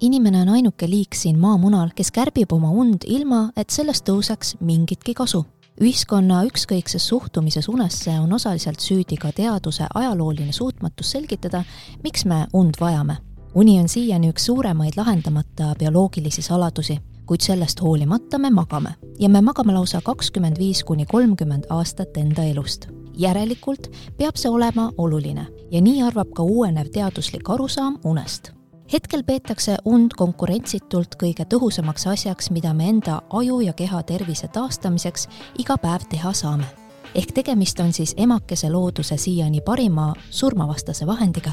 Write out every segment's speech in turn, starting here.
inimene on ainuke liik siin maamunal, kes kärbib oma und ilma, et sellest tõuseks mingitki kasu. ühiskonna ükskõikses suhtumises unesse on osaliselt süüdi ka teaduse ajalooline suutmatus selgitada, miks me und vajame. uni on siiani üks suuremaid lahendamata bioloogilisi saladusi, kuid sellest hoolimata me magame ja me magame lausa kakskümmend viis kuni kolmkümmend aastat enda elust. järelikult peab see olema oluline ja nii arvab ka uuenev teaduslik arusaam unest hetkel peetakse und konkurentsitult kõige tõhusamaks asjaks, mida me enda aju ja keha tervise taastamiseks iga päev teha saame. ehk tegemist on siis emakese looduse siiani parima surmavastase vahendiga.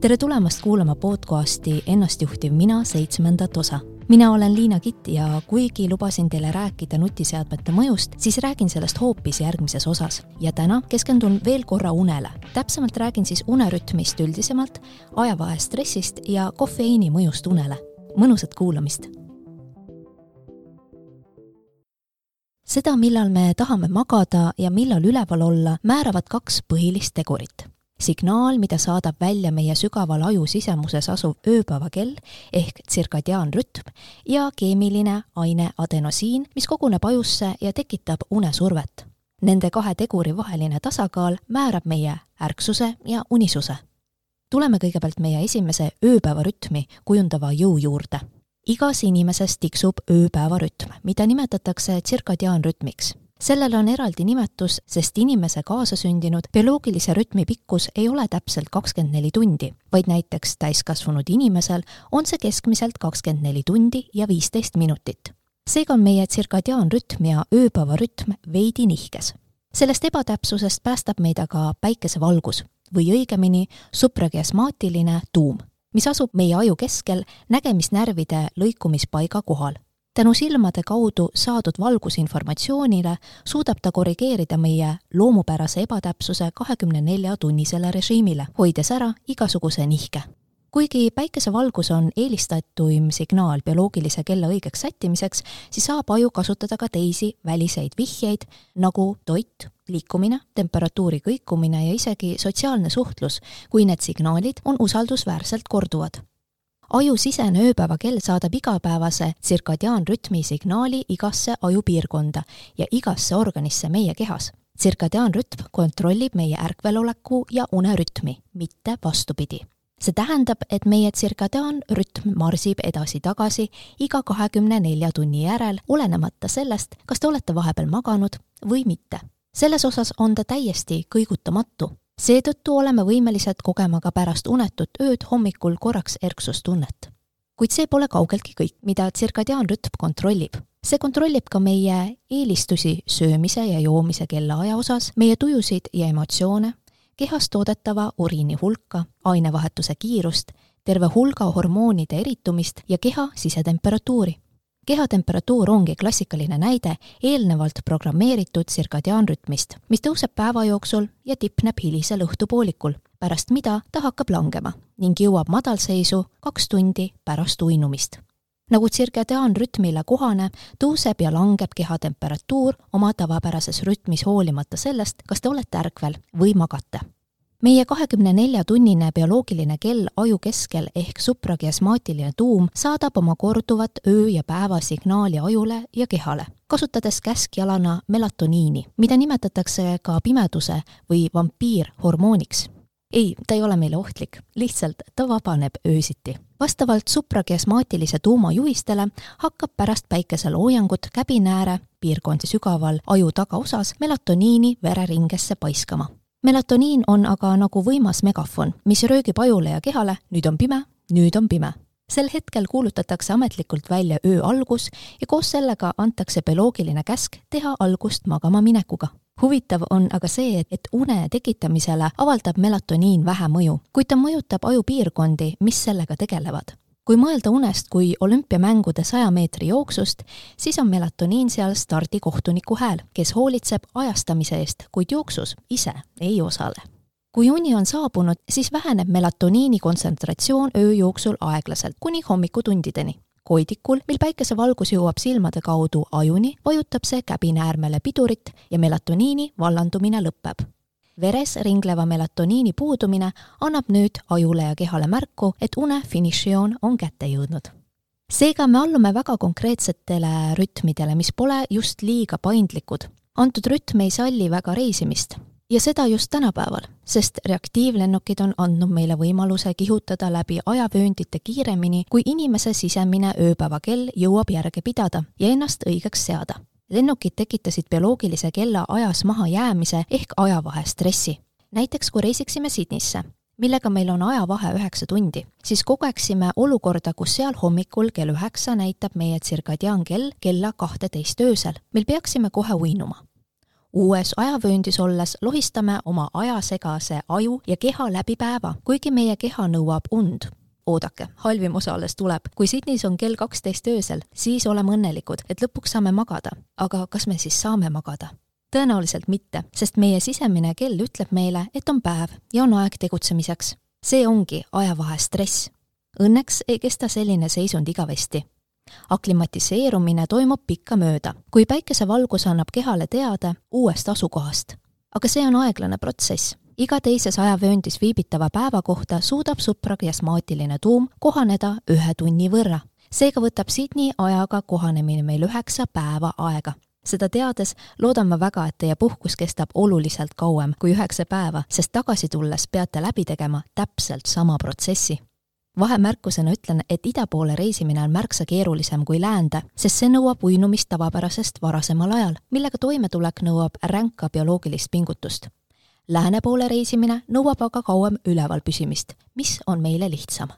tere tulemast kuulama podcasti Ennastjuhtiv mina seitsmendat osa mina olen Liina Kitt ja kuigi lubasin teile rääkida nutiseadmete mõjust, siis räägin sellest hoopis järgmises osas. ja täna keskendun veel korra unele. täpsemalt räägin siis unerütmist üldisemalt, ajavahestressist ja kofeiini mõjust unele. mõnusat kuulamist! seda, millal me tahame magada ja millal üleval olla, määravad kaks põhilist tegurit signaal, mida saadab välja meie sügaval aju sisemuses asuv ööpäevakell ehk tsirkadiaanrütm ja keemiline aine adenosiin, mis koguneb ajusse ja tekitab unesurvet. Nende kahe teguri vaheline tasakaal määrab meie ärksuse ja unisuse. tuleme kõigepealt meie esimese ööpäevarütmi kujundava jõu juurde. igas inimeses tiksub ööpäevarütm, mida nimetatakse tsirkadiaanrütmiks sellel on eraldi nimetus, sest inimese kaasasündinud bioloogilise rütmi pikkus ei ole täpselt kakskümmend neli tundi, vaid näiteks täiskasvanud inimesel on see keskmiselt kakskümmend neli tundi ja viisteist minutit. seega on meie tsirkadiaanrütm ja ööpäevarütm veidi nihkes. sellest ebatäpsusest päästab meid aga päikesevalgus või õigemini suprakiasmaatiline tuum, mis asub meie aju keskel nägemisnärvide lõikumispaiga kohal tänu silmade kaudu saadud valgusinformatsioonile suudab ta korrigeerida meie loomupärase ebatäpsuse kahekümne nelja tunnisele režiimile, hoides ära igasuguse nihke. kuigi päikesevalgus on eelistatuim signaal bioloogilise kella õigeks sättimiseks, siis saab aju kasutada ka teisi väliseid vihjeid, nagu toit, liikumine, temperatuuri kõikumine ja isegi sotsiaalne suhtlus, kui need signaalid on usaldusväärselt korduvad ajusisene ööpäevakell saadab igapäevase tsirkadiaanrütmi signaali igasse ajupiirkonda ja igasse organisse meie kehas. tsirkadiaanrütm kontrollib meie ärkveloleku ja unerütmi, mitte vastupidi. see tähendab, et meie tsirkadiaanrütm marsib edasi-tagasi iga kahekümne nelja tunni järel, olenemata sellest, kas te olete vahepeal maganud või mitte. selles osas on ta täiesti kõigutamatu seetõttu oleme võimelised kogema ka pärast unetut ööd hommikul korraks erksustunnet. kuid see pole kaugeltki kõik, mida tsirkadiaanrütm kontrollib. see kontrollib ka meie eelistusi söömise ja joomise kellaaja osas, meie tujusid ja emotsioone, kehas toodetava uriini hulka, ainevahetuse kiirust, terve hulga hormoonide eritumist ja keha sisetemperatuuri kehatemperatuur ongi klassikaline näide eelnevalt programmeeritud tsirkadiaanrütmist, mis tõuseb päeva jooksul ja tipneb hilisel õhtupoolikul, pärast mida ta hakkab langema ning jõuab madalseisu kaks tundi pärast uinumist. nagu tsirkadiaanrütmile kohane, tõuseb ja langeb kehatemperatuur oma tavapärases rütmis hoolimata sellest, kas te olete ärkvel või magate meie kahekümne nelja tunnine bioloogiline kell aju keskel ehk suprakiasmaatiline tuum saadab oma korduvat öö- ja päevasignaali ajule ja kehale, kasutades käskjalana melatoniini, mida nimetatakse ka pimeduse või vampiirhormooniks. ei, ta ei ole meile ohtlik, lihtsalt ta vabaneb öösiti. vastavalt suprakiasmaatilise tuuma juhistele hakkab pärast päikeseloojangut käbinääre, piirkondi sügaval aju tagaosas, melatoniini vereringesse paiskama melatoniin on aga nagu võimas megafon, mis röögib ajule ja kehale, nüüd on pime, nüüd on pime. sel hetkel kuulutatakse ametlikult välja öö algus ja koos sellega antakse bioloogiline käsk teha algust magama minekuga. huvitav on aga see, et, une tekitamisele avaldab melatoniin vähe mõju, kuid ta mõjutab ajupiirkondi, mis sellega tegelevad kui mõelda unest kui olümpiamängude saja meetri jooksust, siis on melatoniin seal stardikohtuniku hääl, kes hoolitseb ajastamise eest, kuid jooksus ise ei osale. kui uni on saabunud, siis väheneb melatoniini kontsentratsioon öö jooksul aeglaselt kuni hommikutundideni. koidikul, mil päikesevalgus jõuab silmade kaudu ajuni, vajutab see käbinäärmele pidurit ja melatoniini vallandumine lõpeb veres ringleva melatoniini puudumine annab nüüd ajule ja kehale märku, et une finišijoon on kätte jõudnud. seega me allume väga konkreetsetele rütmidele, mis pole just liiga paindlikud. antud rütm ei salli väga reisimist ja seda just tänapäeval, sest reaktiivlennukid on andnud meile võimaluse kihutada läbi ajavööndite kiiremini, kui inimese sisemine ööpäevakell jõuab järge pidada ja ennast õigeks seada. Lennukid tekitasid bioloogilise kella ajas mahajäämise ehk ajavahestressi. näiteks kui reisiksime Sydneysse, millega meil on ajavahe üheksa tundi, siis kogeksime olukorda, kus seal hommikul kell üheksa näitab meie tsirkadiaankell kella kahteteist öösel. meil peaksime kohe uinuma. uues ajavööndis olles lohistame oma ajasegase aju ja keha läbi päeva, kuigi meie keha nõuab und oodake, halvim osa alles tuleb. kui Sydneys on kell kaksteist öösel, siis oleme õnnelikud, et lõpuks saame magada. aga kas me siis saame magada? tõenäoliselt mitte, sest meie sisemine kell ütleb meile, et on päev ja on aeg tegutsemiseks. see ongi ajavahe stress. Õnneks ei kesta selline seisund igavesti. aklimatiseerumine toimub pikkamööda, kui päikesevalgus annab kehale teada uuest asukohast. aga see on aeglane protsess iga teises ajavööndis viibitava päeva kohta suudab suprakiasmaatiline tuum kohaneda ühe tunni võrra. seega võtab Sydney ajaga kohanemine meil üheksa päeva aega seda teades loodan ma väga, et teie puhkus kestab oluliselt kauem kui üheksa päeva, sest tagasi tulles peate läbi tegema täpselt sama protsessi. vahemärkusena ütlen, et ida poole reisimine on märksa keerulisem kui läände, sest see nõuab uinumist tavapärasest varasemal ajal, millega toimetulek nõuab ränka bioloogilist pingutust. Lääne poole reisimine nõuab aga kauem üleval püsimist, mis on meile lihtsam?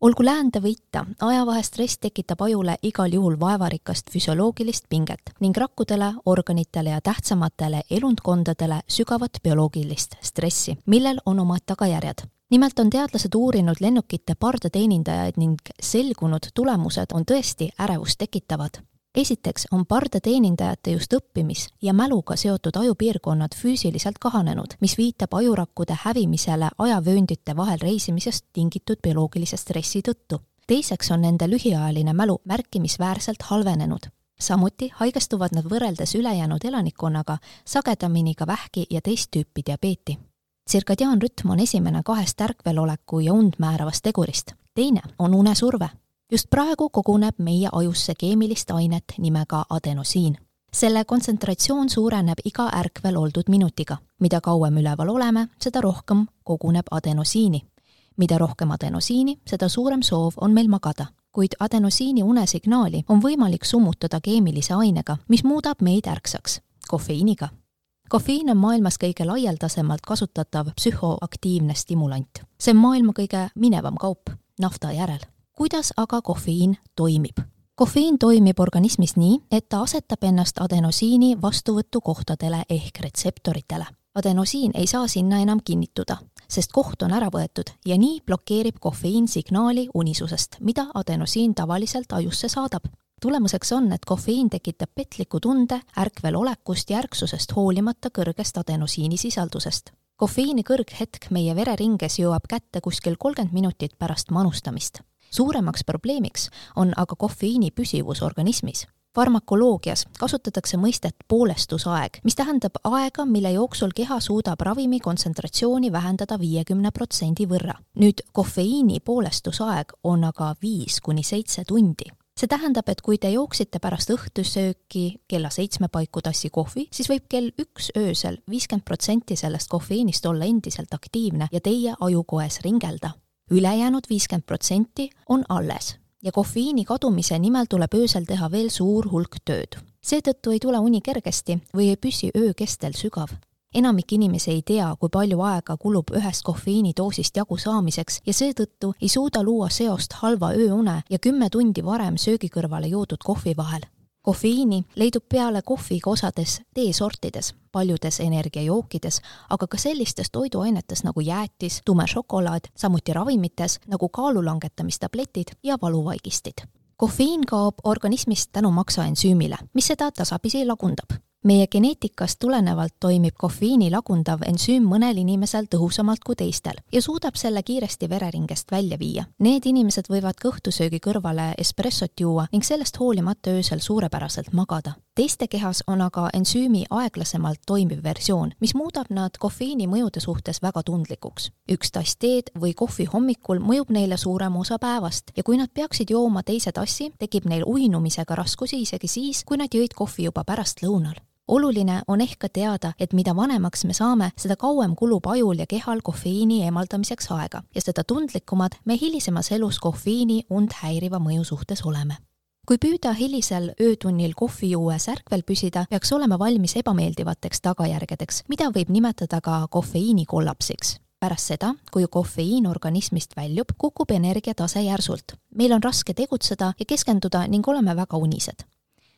Olgu läände võita, ajavahestress tekitab ajule igal juhul vaevarikast füsioloogilist pinget ning rakkudele, organitele ja tähtsamatele elundkondadele sügavat bioloogilist stressi, millel on omad tagajärjed. Nimelt on teadlased uurinud lennukite pardateenindajaid ning selgunud tulemused on tõesti ärevust tekitavad esiteks on pardateenindajate just õppimis- ja mäluga seotud ajupiirkonnad füüsiliselt kahanenud, mis viitab ajurakkude hävimisele ajavööndite vahel reisimisest tingitud bioloogilise stressi tõttu. teiseks on nende lühiajaline mälu märkimisväärselt halvenenud. samuti haigestuvad nad võrreldes ülejäänud elanikkonnaga sagedamini ka vähki ja teist tüüpi diabeeti. tsirkadiaanrütm on esimene kahest ärkveloleku ja und määravast tegurist. teine on unesurve just praegu koguneb meie ajusse keemilist ainet nimega adenosiin. selle kontsentratsioon suureneb iga ärkvel oldud minutiga. mida kauem üleval oleme, seda rohkem koguneb adenosiini. mida rohkem adenosiini, seda suurem soov on meil magada kuid adenosiini unesignaali on võimalik summutada keemilise ainega, mis muudab meid ärksaks, kofeiiniga. kofeiin on maailmas kõige laialdasemalt kasutatav psühhoaktiivne stimulant. see on maailma kõige minevam kaup, nafta järel kuidas aga kofeiin toimib? kofeiin toimib organismis nii, et ta asetab ennast adenosiini vastuvõtukohtadele ehk retseptoritele. adenosiin ei saa sinna enam kinnituda, sest koht on ära võetud ja nii blokeerib kofeiin signaali unisusest, mida adenosiin tavaliselt ajusse saadab tulemuseks on, et kofeiin tekitab petliku tunde ärkvel olekust ja ärksusest hoolimata kõrgest adenosiini sisaldusest. kofeiini kõrghetk meie vereringes jõuab kätte kuskil kolmkümmend minutit pärast manustamist suuremaks probleemiks on aga kofeiini püsivus organismis farmakoloogias kasutatakse mõistet poolestusaeg, mis tähendab aega, mille jooksul keha suudab ravimi kontsentratsiooni vähendada viiekümne protsendi võrra. nüüd kofeiini poolestusaeg on aga viis kuni seitse tundi. see tähendab, et kui te jooksite pärast õhtusööki kella seitsme paiku tassi kohvi, siis võib kell üks öösel viiskümmend protsenti sellest kofeiinist olla endiselt aktiivne ja teie ajukoes ringelda ülejäänud viiskümmend protsenti on alles ja kofeiini kadumise nimel tuleb öösel teha veel suur hulk tööd. seetõttu ei tule uni kergesti või ei püsi öö kestel sügav. enamik inimesi ei tea, kui palju aega kulub ühest kofeiinidoosist jagu saamiseks ja seetõttu ei suuda luua seost halva ööune ja kümme tundi varem söögi kõrvale joodud kohvi vahel kofeiini leidub peale kohviga osades teesortides, paljudes energiajookides, aga ka sellistes toiduainetes nagu jäätis, tume šokolaad, samuti ravimites nagu kaalu langetamistabletid ja valuvaigistid. kofeiin kaob organismist tänu maksaensüümile, mis seda tasapisi lagundab meie geneetikast tulenevalt toimib kofeiini lagundav ensüüm mõnel inimesel tõhusamalt kui teistel ja suudab selle kiiresti vereringest välja viia. Need inimesed võivad ka õhtusöögi kõrvale espressot juua ning sellest hoolimata öösel suurepäraselt magada. teiste kehas on aga ensüümi aeglasemalt toimiv versioon, mis muudab nad kofeiini mõjude suhtes väga tundlikuks. üks tass teed või kohvi hommikul mõjub neile suurema osa päevast ja kui nad peaksid jooma teise tassi, tekib neil uinumisega raskusi isegi siis, kui nad jõid kohvi juba pärastlõunal oluline on ehk ka teada, et mida vanemaks me saame, seda kauem kulub ajul ja kehal kofeiini eemaldamiseks aega. Ja seda tundlikumad me hilisemas elus kofeiini und häiriva mõju suhtes oleme. Kui püüda hilisel öötunnil kohvijuues ärkvel püsida, peaks olema valmis ebameeldivateks tagajärgedeks, mida võib nimetada ka kofeiini kollapsiks pärast seda, kui kofeiin organismist väljub, kukub energiatase järsult. meil on raske tegutseda ja keskenduda ning oleme väga unised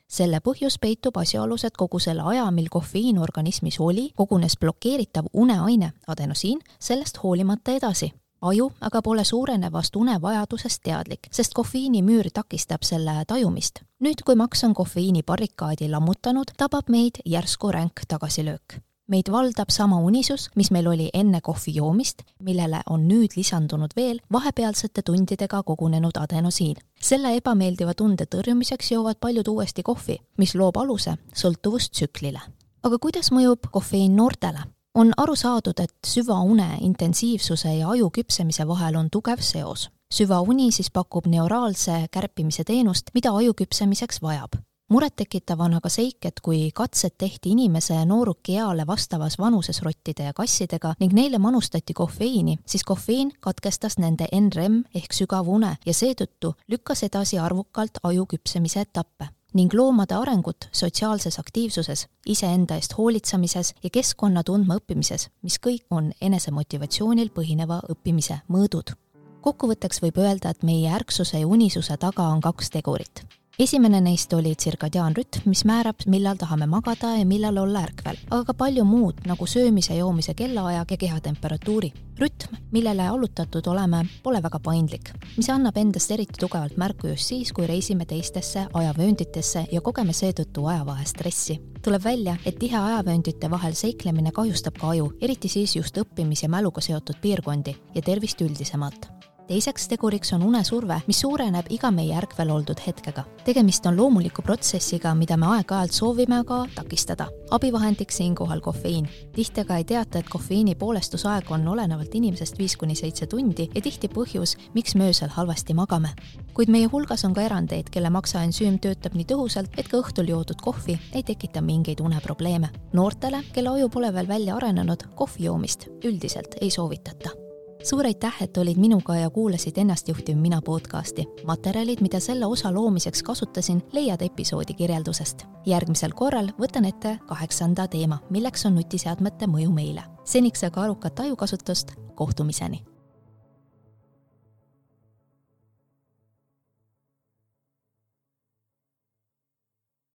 selle põhjus peitub asjaolus, et kogu selle aja, mil kofeiin organismis oli, kogunes blokeeritav uneaine, adenosiin, sellest hoolimata edasi. aju aga pole suurenevast unevajadusest teadlik, sest kofeiinimüür takistab selle tajumist. nüüd, kui maks on kofeiini barrikaadi lammutanud, tabab meid järsku ränk tagasilöök meid valdab sama unisus, mis meil oli enne kohvi joomist, millele on nüüd lisandunud veel vahepealsete tundidega kogunenud adenosiin. selle ebameeldiva tunde tõrjumiseks joovad paljud uuesti kohvi, mis loob aluse sõltuvustsüklile. aga kuidas mõjub kofeiin noortele? on aru saadud, et süvaune intensiivsuse ja aju küpsemise vahel on tugev seos. süvauni siis pakub neuraalse kärpimise teenust, mida aju küpsemiseks vajab murettekitav on aga seik, et kui katsed tehti inimese noorukieale vastavas vanuses rottide ja kassidega ning neile manustati kofeiini, siis kofeiin katkestas nende NREM ehk sügavune ja seetõttu lükkas edasi arvukalt aju küpsemise etappe ning loomade arengut sotsiaalses aktiivsuses, iseenda eest hoolitsemises ja keskkonna tundma õppimises, mis kõik on enesemotivatsioonil põhineva õppimise mõõdud. kokkuvõtteks võib öelda, et meie ärksuse ja unisuse taga on kaks tegurit esimene neist oli tsirkadiaanrütm, mis määrab, millal tahame magada ja millal olla ärkvel, aga ka palju muud, nagu söömise, joomise kellaaja ja kehatemperatuuri. rütm, millele allutatud oleme, pole väga paindlik, mis annab endast eriti tugevalt märku just siis, kui reisime teistesse ajavöönditesse ja kogeme seetõttu ajavahestressi. tuleb välja, et tihe ajavööndite vahel seiklemine kahjustab ka aju, eriti siis just õppimis- ja mäluga seotud piirkondi ja tervist üldisemalt teiseks teguriks on unesurve, mis suureneb iga meie ärkvel oldud hetkega. tegemist on loomuliku protsessiga, mida me aeg-ajalt soovime aga takistada. abivahendiks siinkohal kofeiin. tihti aga ei teata, et kofeiini poolestusaeg on olenevalt inimesest viis kuni seitse tundi ja tihti põhjus, miks me öösel halvasti magame. kuid meie hulgas on ka erandeid, kelle maksaensüüm töötab nii tõhusalt, et ka õhtul joodud kohvi ei tekita mingeid uneprobleeme. noortele, kelle aju pole veel välja arenenud, kohvi joomist üldiselt ei soovitata suur aitäh, et olid minuga ja kuulasid Ennastjuhtiv mina podcasti. materjalid, mida selle osa loomiseks kasutasin, leiad episoodi kirjeldusest. järgmisel korral võtan ette kaheksanda teema, milleks on nutiseadmete mõju meile. seniks aga arukat ajukasutust, kohtumiseni